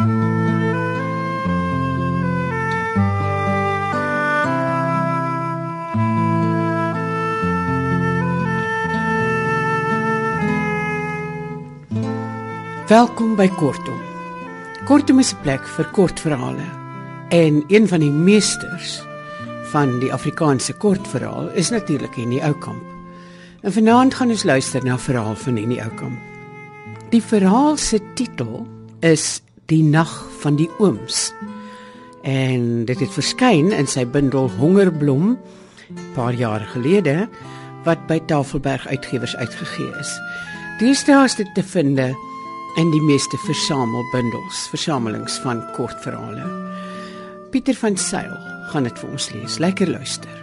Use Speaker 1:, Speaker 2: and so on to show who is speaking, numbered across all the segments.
Speaker 1: Welkom by Kortom. Kortom is 'n plek vir kortverhale. En een van die meesters van die Afrikaanse kortverhaal is natuurlik Henny Oukamp. En vanaand gaan ons luister na 'n verhaal van Henny Oukamp. Die verhaal se titel is Die nag van die ooms. En dit het verskyn in sy bundel Hongerblom 'n paar jaar gelede wat by Tafelberg Uitgewers uitgegee is. Deesdae is dit te vind in die meeste versamelbundels, versamelings van kortverhale. Pieter van Sail gaan dit vir ons lees. Lekker luister.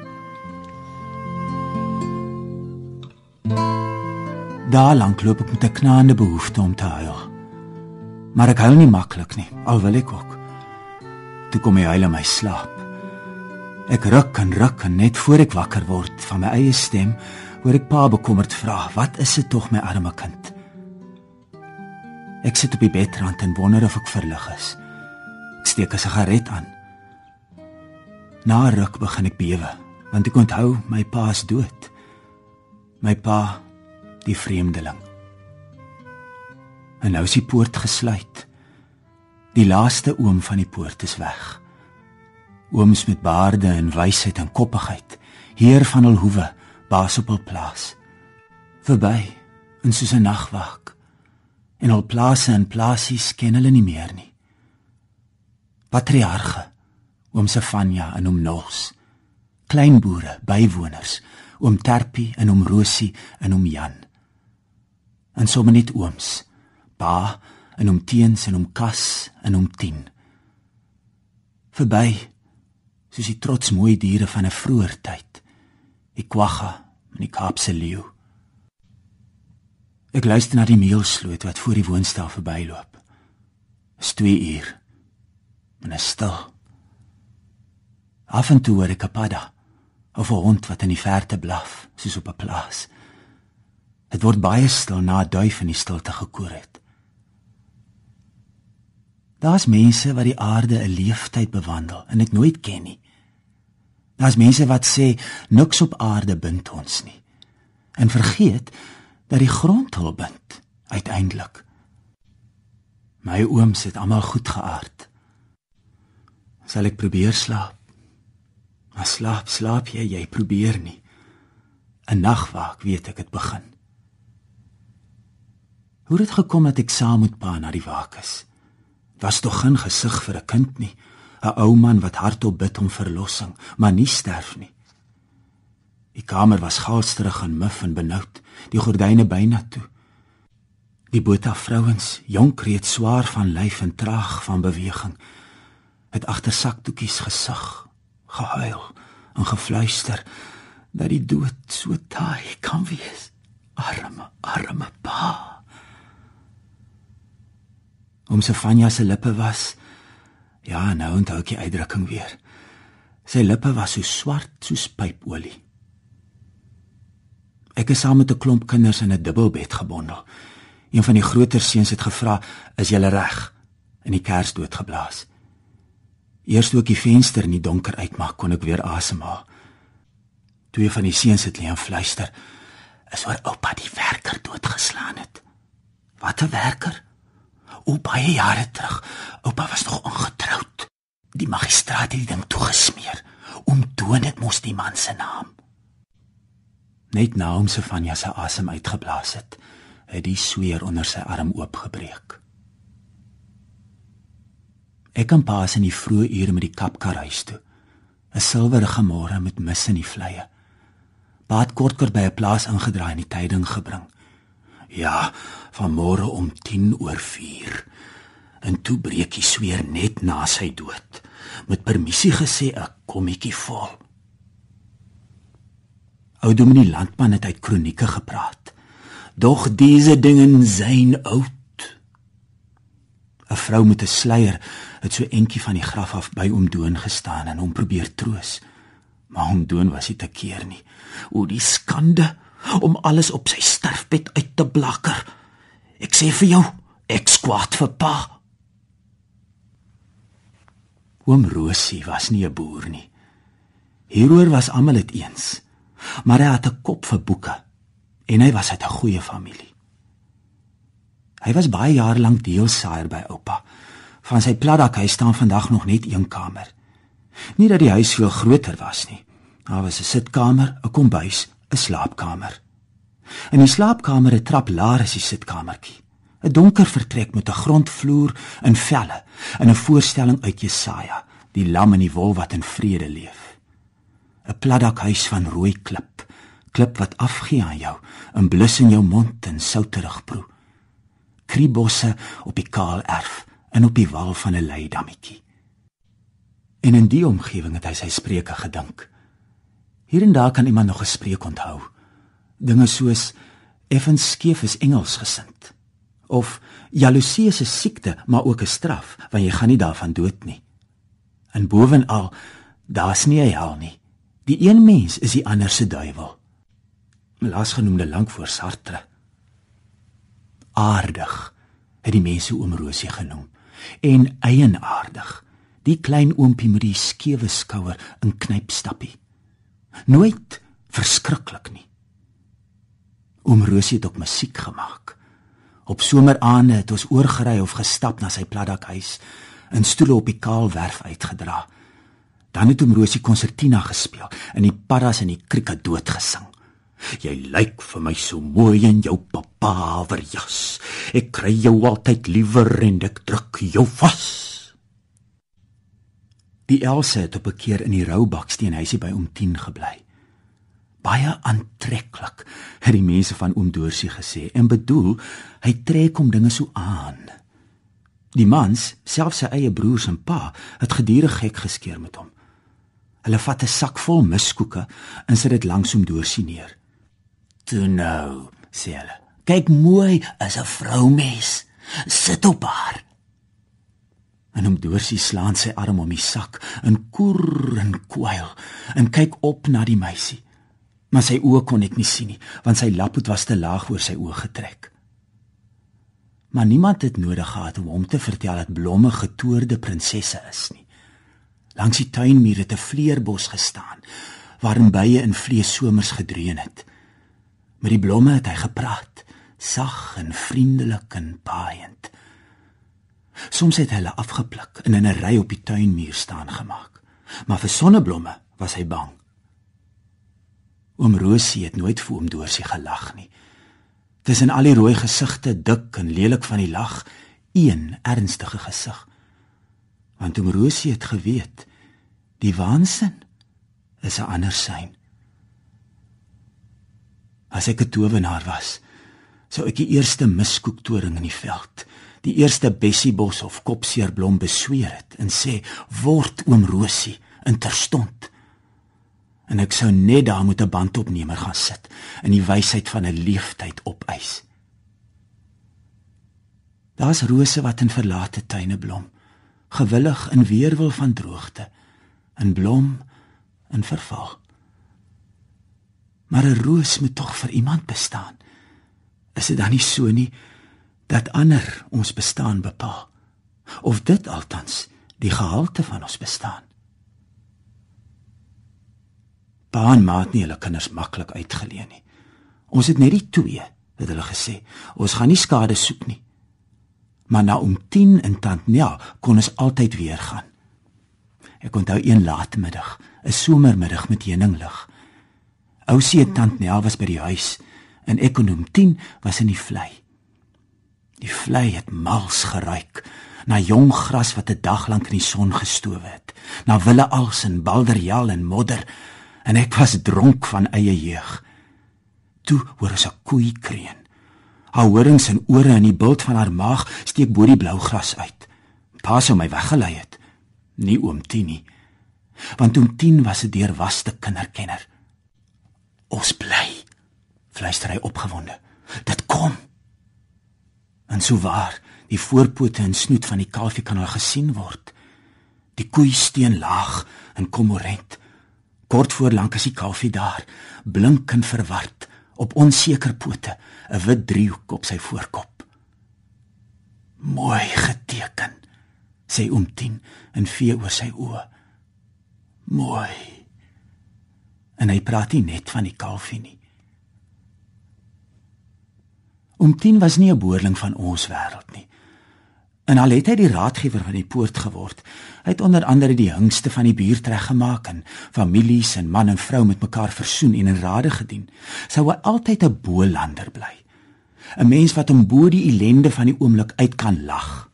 Speaker 2: Daar lank loop ek met 'n knaande behoefte om te huil. Maar ek huil nie maklik nie, al wil ek ook. Toe kom hy huil in my slaap. Ek ruk en ruk en net voor ek wakker word van my eie stem, hoor ek pa bekommerd vra: "Wat is dit tog my arme kind?" Ek sit op die bedrand en wonder of ek verlig is. Ek steek 'n sigaret aan. Na ruk begin ek bewe, want ek onthou my pa is dood. My pa, die vreemdeling. En nou is die poort gesluit. Die laaste oom van die poort is weg. Ooms met baarde en wysheid en koppigheid, heer van hul hoewe, baas op hul plaas. Verby, in soos 'n nagwak en al plase en plasies ken hulle nie meer nie. Patriarge, oom Sefania en oom Nos, kleinboere, bywoners, oom Terpie en oom Rosie en oom Jan. En sommer net ooms, pa en oom Teens en oom Kas en oom Tien. Verby, soos die trots mooi diere van 'n vroeë tyd. Die kwagga en die Kaapse leeu. Ek luister na die meelsloot wat voor die woonstel verbyloop. Dis 2 uur. En is stil. Af en toe hoor ek 'n padda of 'n hond wat in die verte blaf, soos op 'n plaas. Dit word baie stil na 'n duif in die stilte gekoor het. Daar's mense wat die aarde 'n leeftyd bewandel en ek nooit ken nie. Daar's mense wat sê niks op aarde bind ons nie. En vergeet dat die grond hul bind uiteindelik. My ooms het almal goed geaard. Sal ek probeer slaap? Maar slaap, slaap jy, jy probeer nie. 'n Nagwaak weet ek het begin. Hoe het dit gekom dat ek saam met pa na die waak is? Was tog geen gesig vir 'n kind nie, 'n ou man wat hardop bid om verlossing, maar nie sterf nie. Die kamer was galsterig en muf en benoud, die gordyne byna toe. Die bota vrouens, jonk reeds swaar van lyf en traag van beweging, het agter saktoekies gesug, gehuil en gefluister dat die dood so taai kan wees. Arme, arme pa. Om Sefania se lippe was ja, nou onthou ek die uitdrukking weer. Sy lippe was so swart soos pypolie. Ek is saam met 'n klomp kinders in 'n dubbelbed gebondel. Een van die groter seuns het gevra, "Is julle reg?" en die kers doodgeblaas. Eers toe ek die venster in die donker uitmaak, kon ek weer asemhaal. Twee van die seuns het lê en fluister, "Is oor oupa die werker doodgeslaan het." "Wat 'n werker?" "O, baie jare terug. Oupa was nog ongetroud. Die magistraat het die ding toegesmeer. Oom Doon het mos die man se naam." Net na hom se van Jasa asem uitgeblaas het, het die sweer onder sy arm oopgebreek. Ek kom pas in die vroeë ure met die kapkar huis toe. 'n Silwerige môre met mis in die vleye. Baat kortkort by 'n plaas ingedraai en die tyding gebring. Ja, van môre om 10 oor 4. En toe breek die sweer net na sy dood. Met permissie gesê 'n kommetjie vol. Ou Dominee Landman het uit kronieke gepraat. Doch diese dingen zijn oud. 'n Vrou met 'n sluier het so entjie van die graf af by oom Doon gestaan en hom probeer troos. Maar oom Doon was nie te keer nie. O die skande om alles op sy sterfbed uit te blakker. Ek sê vir jou, ek skwaad vir pa. Oom Rosie was nie 'n boer nie. Hieroor was almal dit eens. Maar hy het 'n kop vir boeke en hy was uit 'n goeie familie. Hy was baie jare lank deelsaaier by oupa. Van sy platdakhuis staan vandag nog net een kamer. Nie dat die huis veel groter was nie. Daar was 'n sitkamer, 'n kombuis, 'n slaapkamer. In die slaapkamer 'n trap laer as die sitkamertjie. 'n Donker vertrek met 'n grondvloer in velle, in 'n voorstelling uit Jesaja, die lam en die wol wat in vrede leef. 'n Platdakhuis van rooi klip, klip wat afgee aan jou, 'n blus in jou mond en souterig proe. Kriebosse op die kaal erf en op die wal van 'n leidammetjie. En in die omgewing het hy sy spreuke gedink. Hier en daar kan iemand nog 'n spreuk onthou. Dinge soos effens skeef is Engels gesind of jaloesie is 'n siekte, maar ook 'n straf, want jy gaan nie daarvan dood nie. En bovenal, daar's nie 'n hel nie. Die een mens is die ander se duiwel. Laasgenoemde lank voor Sartre. Aardig het die mense oom Rosie genoem en eienaardig die klein oompie met die skewe skouer in knypstappie. Nooit verskriklik nie. Oom Rosie het ook musiek gemaak. Op someraande het ons oorgery of gestap na sy platdakhuis in stoele op die kaal werf uitgedra. Dan het oom Rosie konsertina gespeel en die paddas in die krieke dood gesing. Jy lyk vir my so mooi in jou papaver jas. Ek kry jou altyd liewer en ek druk jou vas. Die Else het op 'n keer in die roubaksteen-huisie by oom 10 gebly. Baie aantreklik, het die mense van oom Doorsie gesê en bedoel hy trek hom dinge so aan. Die mans, selfs sy eie broers en pa, het gedurig gek geskeer met hom. Hulle vat 'n sak vol miskoeke en sit dit langs hom Doorsie neer. "Toe nou," sê hulle. "Kyk mooi, is 'n vroumens. Sit op haar." En hom Doorsie slaan sy arm om die sak en koer en kwyl en kyk op na die meisie. Maar sy oë kon ek nie sien nie, want sy laphoed was te laag oor sy oë getrek. Maar niemand het nodig gehad om hom te vertel dat blomme getoorde prinsesse is nie. Langs die tuinmuur het 'n vleerbos gestaan waarin bye in vlees somers gedreun het. Met die blomme het hy gepraat, sag en vriendelik en paaiend. Soms het hulle afgepluk en in 'n ry op die tuinmuur staan gemaak. Maar vir sonneblomme was hy bang. Oom Rosie het nooit vir oom Dorsie gelag nie. Tussen al die rooi gesigte, dik en lelik van die lag, een ernstige gesig. Want oom Rosie het geweet, die waansin is 'n ander sein. As ek 'n towenaar was, sou ek die eerste miskoektoring in die veld die eerste bessiebos of kopseerblom besweer het en sê word oom Rosie in terstond. En ek sou net daar met 'n bandopnemer gaan sit en die wysheid van 'n leeftyd opeis. Daar's rose wat in verlate tuine blom gewillig in weerwil van droogte in blom in verval. Maar 'n roos moet tog vir iemand bestaan. Is dit dan nie so nie dat ander ons bestaan bepaal. Of dit altans die gehalte van ons bestaan. Baan maat nie hulle kinders maklik uitgeleen nie. Ons het net die twee het hulle gesê. Ons gaan nie skade soek nie. Maar na om 10 in Tantnia kon ons altyd weer gaan. Ek onthou een laatmiddag 'n somermiddag met heuninglig. Ousie Tantnia was by die huis en ek kon om 10 was in die vlei Die vlei het mals geruik na jong gras wat 'n dag lank in die son gestowe het, na wille als en balderjal en modder en ek was dronk van eie jeug. Toe hoor ons 'n koei kreun. Haar horings en ore in die bult van haar maag steek bo die blou gras uit. Pa sou my weggelei het, nie oom Tini. Want oom Tien was 'n deurwaste kinderkenner. Ons bly, fluister hy opgewonde. Dit kom. En so waar, die voorpote en snoet van die kalfie kan al gesien word. Die koei steen laag en komorent. Kort voor lank is die kalfie daar, blink en verward op onseker pote, 'n wit driehoek op sy voorkop. Mooi geteken, sê oom Tien en vee oor sy oë. Mooi. En hy praat nie net van die kalfie nie. Oom Tien was nie 'n boerling van ons wêreld nie. En al het hy die raadgewer van die poort geword, hy het onder andere die hingste van die buurt reggemaak en families en man en vrou met mekaar versoen en in rade gedien, sou hy altyd 'n boelander bly. 'n Mens wat om bo die ellende van die oomblik uit kan lag.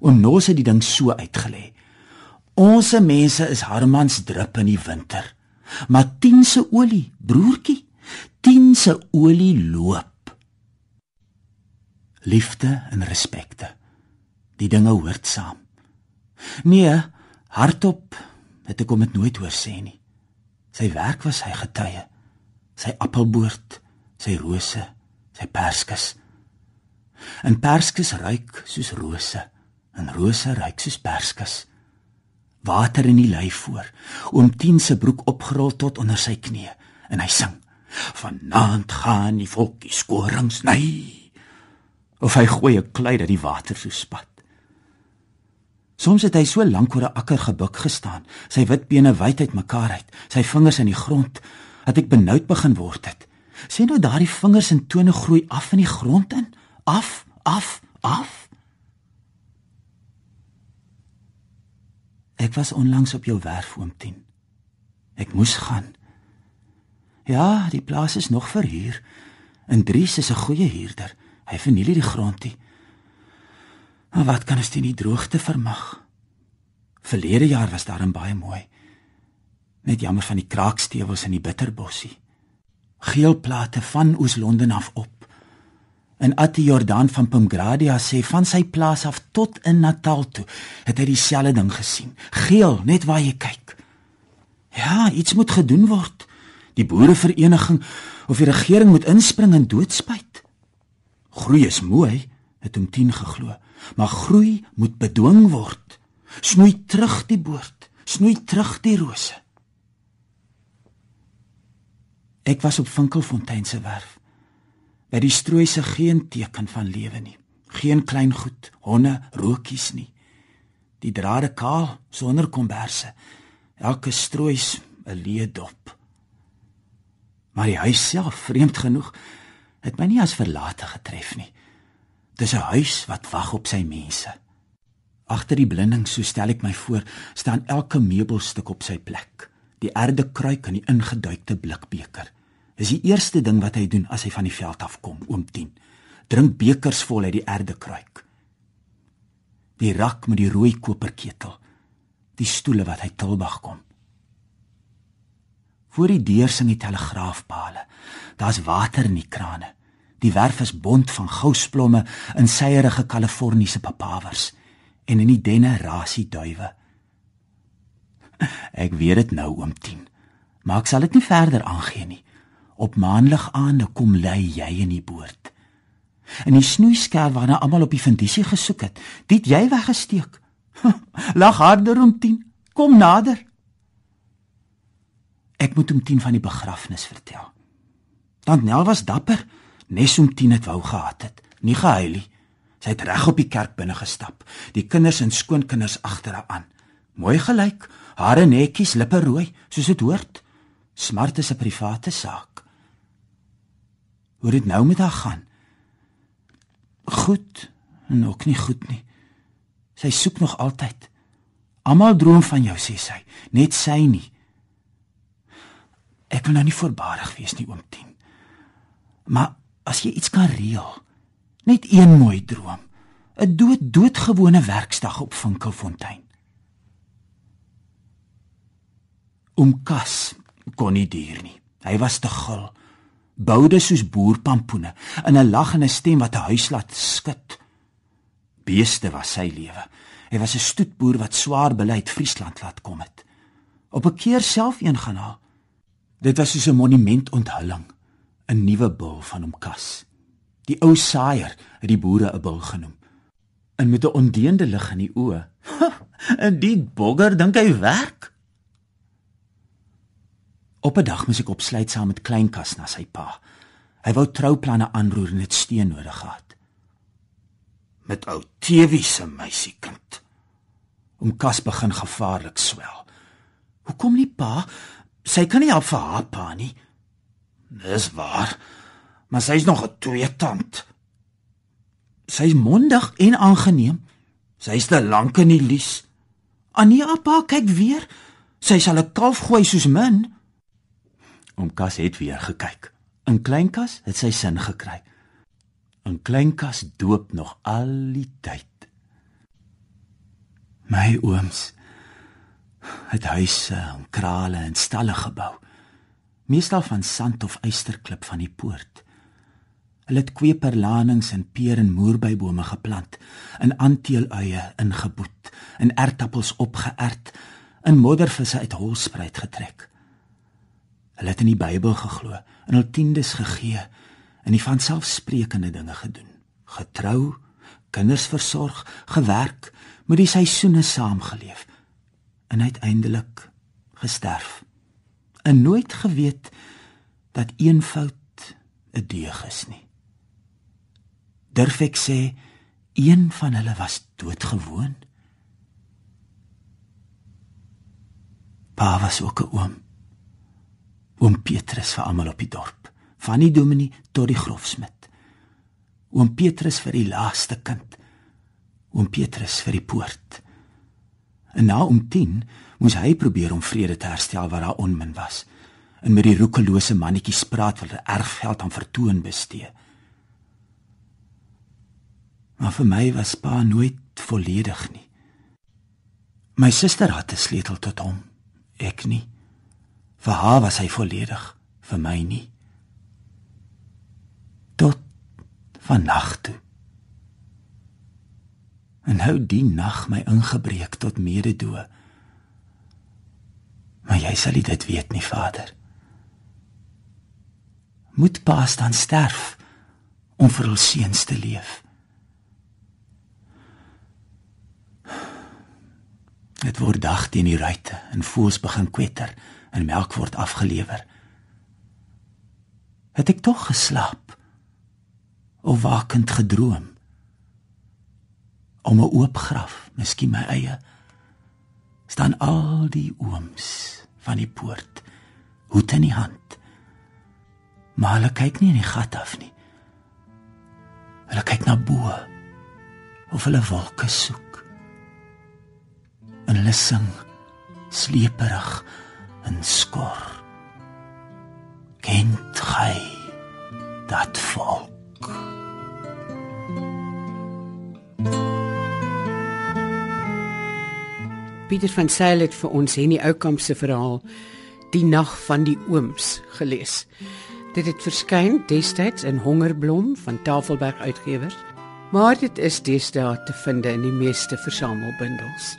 Speaker 2: Oom Nos het die ding so uitgelê. Ons mense is harmans drup in die winter. Maar 10 se olie, broertjie, 10 se olie loop. Liefde en respekte. Die dinge hoort saam. Nee, hardop het ek hom dit nooit hoor sê nie. Sy werk was sy getuie. Sy appelboord, sy rose, sy perskes. En perskes ruik soos rose, en rose ruik soos perskes. Water in die lyf voor. Oom 10 se broek opgerol tot onder sy knie en hy sing: "Vanaand gaan die volkie skorings nei." Of hy gooi 'n klei dat die water so spat. Soms het hy so lank oor 'n akker gebuk gestaan, sy wit bene wyd uitmekaar uit, sy vingers in die grond, dat ek benoud begin word het. Sien nou daardie vingers en tone groei af in die grond in, af, af, af. Ek was onlangs op jou werf oom 10. Ek moes gaan. Ja, die plaas is nog verhuur. En Dries is 'n goeie huurder. Hy verniel die grondie. Maar wat kan ons teen die droogte vermag? Verlede jaar was daar 'n baie mooi. Net jammer van die kraakstewels in die bitterbossie. Geel plate van Oos-London af op. En Atti Jordan van Pumgradia sê van sy plaas af tot in Natal toe het hy dieselfde ding gesien. Geel, net waar jy kyk. Ja, iets moet gedoen word. Die boerevereniging of die regering moet inspring en doodspuit. Groei is mooi, het hom 10 geglo maar groei moet bedwing word. Snoei terug die boord, snoei terug die rose. Ek was op Winkelfontein se werf. By die strooise geen teken van lewe nie. Geen klein goed, honde, rookies nie. Die drade kaal sonder komberse. Elke stroois 'n leë dop. Maar die huis self, vreemd genoeg, het my nie as verlate getref nie. Dis 'n huis wat wag op sy mense. Agter die blinding, so stel ek my voor, staan elke meubelstuk op sy plek. Die erde kruik in die ingeduikte blikbeker. Dis die eerste ding wat hy doen as hy van die veld af kom, oom 10. Drink bekers vol uit die erde kruik. Die rak met die rooi koperketel. Die stoele wat hy tilbag kom. Voor die deur sing die telegraafpale. Daar's water in die krane. Die werf is bont van gousblomme in seierige Kaliforniese papawers en in die denne rasie duwe. Ek weet dit nou oom 10. Maar ek sal dit nie verder aangee nie. Op maanlig aande kom lê jy in die boord. In die snoeiskerf waarna almal op die fundisie gesoek het, dit jy weggesteek. Lag harder om 10. Kom nader. Ek moet om 10 van die begrafnis vertel. Tant Nel was dapper. Nesum 10 het wou gehad het, nie gehuil nie. Sy het reg op die kerk binne gestap, die kinders en skoonkinders agter haar aan. Mooi gelyk, hare netjies, lippe rooi, soos dit hoort. Smart is 'n private saak. Hoe dit nou met haar gaan? Goed, en ook nie goed nie. Sy soek nog altyd. Almal droom van jou, sê sy, net sy nie. Ek wil nou nie voorbarig wees nie, oom 10. Maar as jy iets kan reël. Net een mooi droom. 'n dood doodgewone werksdag op Vinkelfontein. Oom Kas kon nie duur nie. Hy was te gul. Boude soos boerpampoene in 'n lagende stem wat 'n huis laat skud. Beeste was sy lewe. Hy was 'n stoetboer wat swaar beleid Friesland laat kom het. Op 'n keer self een gaan haal. Dit was soos 'n monument onthulling. 'n nuwe bil van hom kas. Die ou saaier het die boere 'n bil genoem. En met 'n ondeende lig in die oë. en die bogger dink hy werk. Op 'n dag moet ek opsluit saam met kleinkas na sy pa. Hy wou trouplanne aanroer en dit steen nodig gehad. Met ou Tewie se meisiekind. Oom Kas begin gevaarlik swel. Hoekom nie pa? Sy kan nie help vir haar pa nie. Dis waar. Maar sy's nog 'n twee tand. Sy's mondig en aangeneem. Sy's te lank in die lies. Ania pa kyk weer. Sy sal 'n kalf gooi soos min. Oom Kas het weer gekyk. In Kleinkas het sy sin gekry. In Kleinkas doop nog al die tyd. My ooms het huise en krale en stalle gebou. Meestal van sand of eysterklip van die poort. Hulle het kweperlanings en peer en moerbybome geplant, in aanteeluie ingeboet, in ertappels opgeerd, in moddervisse uit holspruit getrek. Hulle het in die Bybel geglo, in hul tiendes gegee en die van selfsprekende dinge gedoen. Getrou, kinders versorg, gewerk, met die seisoene saamgeleef en uiteindelik gesterf. En nooit geweet dat eenvoud 'n deeg is nie. Durf ek sê een van hulle was doodgewoon? Pa was ook 'n oom. Oom Petrus vir almal op die dorp, van die dominee tot die grofsmid. Oom Petrus vir die laaste kind. Oom Petrus vir die poort. En na om 10 moes hy probeer om vrede te herstel waar daar onmin was. En met die roekelose mannetjies praat wat erfgeld aan vertoon bestee. Maar vir my was pa nooit volledig nie. My suster het 'n sleutel tot hom, ek nie. Vir haar was hy volledig, vir my nie. Tot van nag toe. En hou die nag my ingebreek tot mededoe. Maar jy sal dit weet nie, Vader. Moet pa staan sterf om vir ons seuns te leef. Dit word dag teen die ruite en voels begin kwetter en melk word afgelewer. Het ek tog geslaap of wakend gedroom? Om 'n oop graf, miskien my eie, staan al die ooms van die poort, hoed in die hand. Maar hulle kyk nie in die gat af nie. Hulle kyk na bo of hulle wolke soek. En hulle sing sleeperig en skor. Kent hy dat volk?
Speaker 1: Pieter van Sail het vir ons Henny Oukamp se verhaal Die nag van die ooms gelees. Dit het verskyn destyds in Hongerblom van Tafelberg Uitgewers, maar dit is deesdae te vind in die meeste versamelbundels.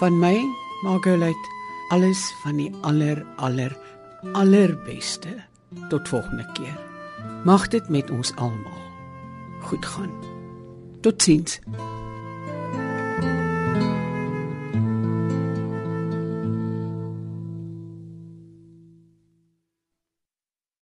Speaker 1: Van my, Margolite alles van die aller aller allerbeste. Tot volgende keer. Mag dit met ons almal goed gaan. Totsiens.